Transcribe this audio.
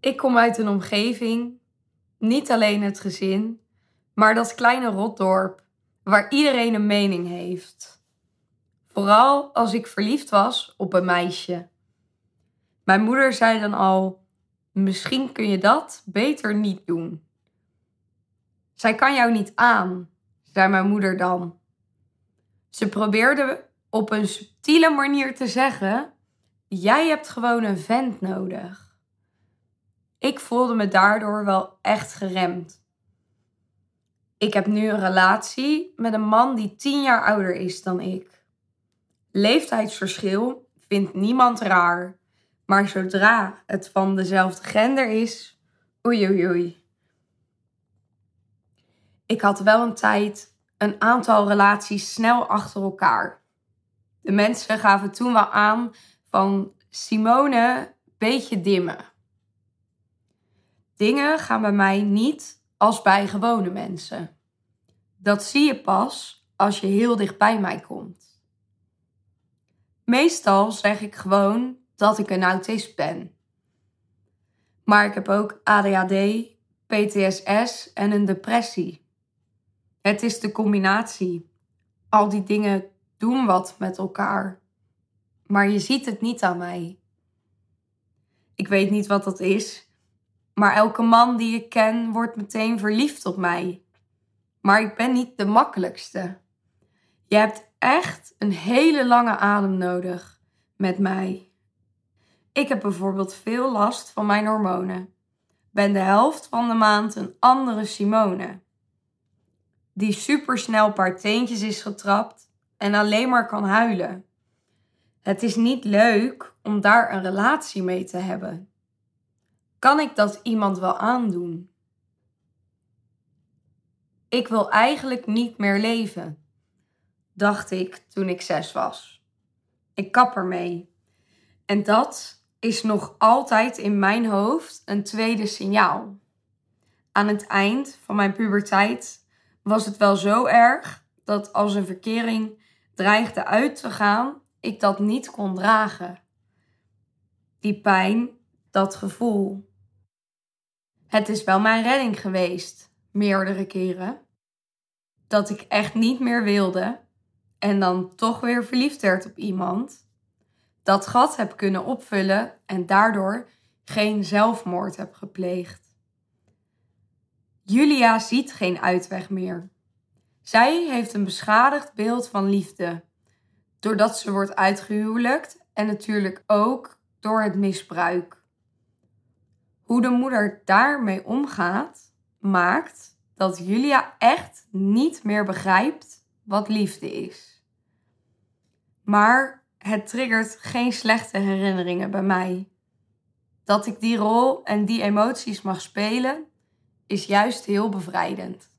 Ik kom uit een omgeving, niet alleen het gezin, maar dat kleine rotdorp waar iedereen een mening heeft. Vooral als ik verliefd was op een meisje. Mijn moeder zei dan al: Misschien kun je dat beter niet doen. Zij kan jou niet aan, zei mijn moeder dan. Ze probeerde op een subtiele manier te zeggen: Jij hebt gewoon een vent nodig. Ik voelde me daardoor wel echt geremd. Ik heb nu een relatie met een man die tien jaar ouder is dan ik. Leeftijdsverschil vindt niemand raar, maar zodra het van dezelfde gender is, oei oei oei. Ik had wel een tijd een aantal relaties snel achter elkaar. De mensen gaven toen wel aan van Simone, beetje dimmen. Dingen gaan bij mij niet als bij gewone mensen. Dat zie je pas als je heel dicht bij mij komt. Meestal zeg ik gewoon dat ik een autist ben. Maar ik heb ook ADHD, PTSS en een depressie. Het is de combinatie. Al die dingen doen wat met elkaar. Maar je ziet het niet aan mij. Ik weet niet wat dat is, maar elke man die ik ken wordt meteen verliefd op mij. Maar ik ben niet de makkelijkste. Je hebt echt een hele lange adem nodig met mij. Ik heb bijvoorbeeld veel last van mijn hormonen. Ben de helft van de maand een andere Simone. Die supersnel paar teentjes is getrapt en alleen maar kan huilen. Het is niet leuk om daar een relatie mee te hebben. Kan ik dat iemand wel aandoen? Ik wil eigenlijk niet meer leven, dacht ik toen ik zes was. Ik kap ermee. En dat is nog altijd in mijn hoofd een tweede signaal. Aan het eind van mijn puberteit was het wel zo erg dat als een verkering dreigde uit te gaan, ik dat niet kon dragen. Die pijn, dat gevoel. Het is wel mijn redding geweest, meerdere keren. Dat ik echt niet meer wilde en dan toch weer verliefd werd op iemand. Dat gat heb kunnen opvullen en daardoor geen zelfmoord heb gepleegd. Julia ziet geen uitweg meer. Zij heeft een beschadigd beeld van liefde, doordat ze wordt uitgehuwelijkt en natuurlijk ook door het misbruik. Hoe de moeder daarmee omgaat, maakt dat Julia echt niet meer begrijpt wat liefde is. Maar het triggert geen slechte herinneringen bij mij. Dat ik die rol en die emoties mag spelen, is juist heel bevrijdend.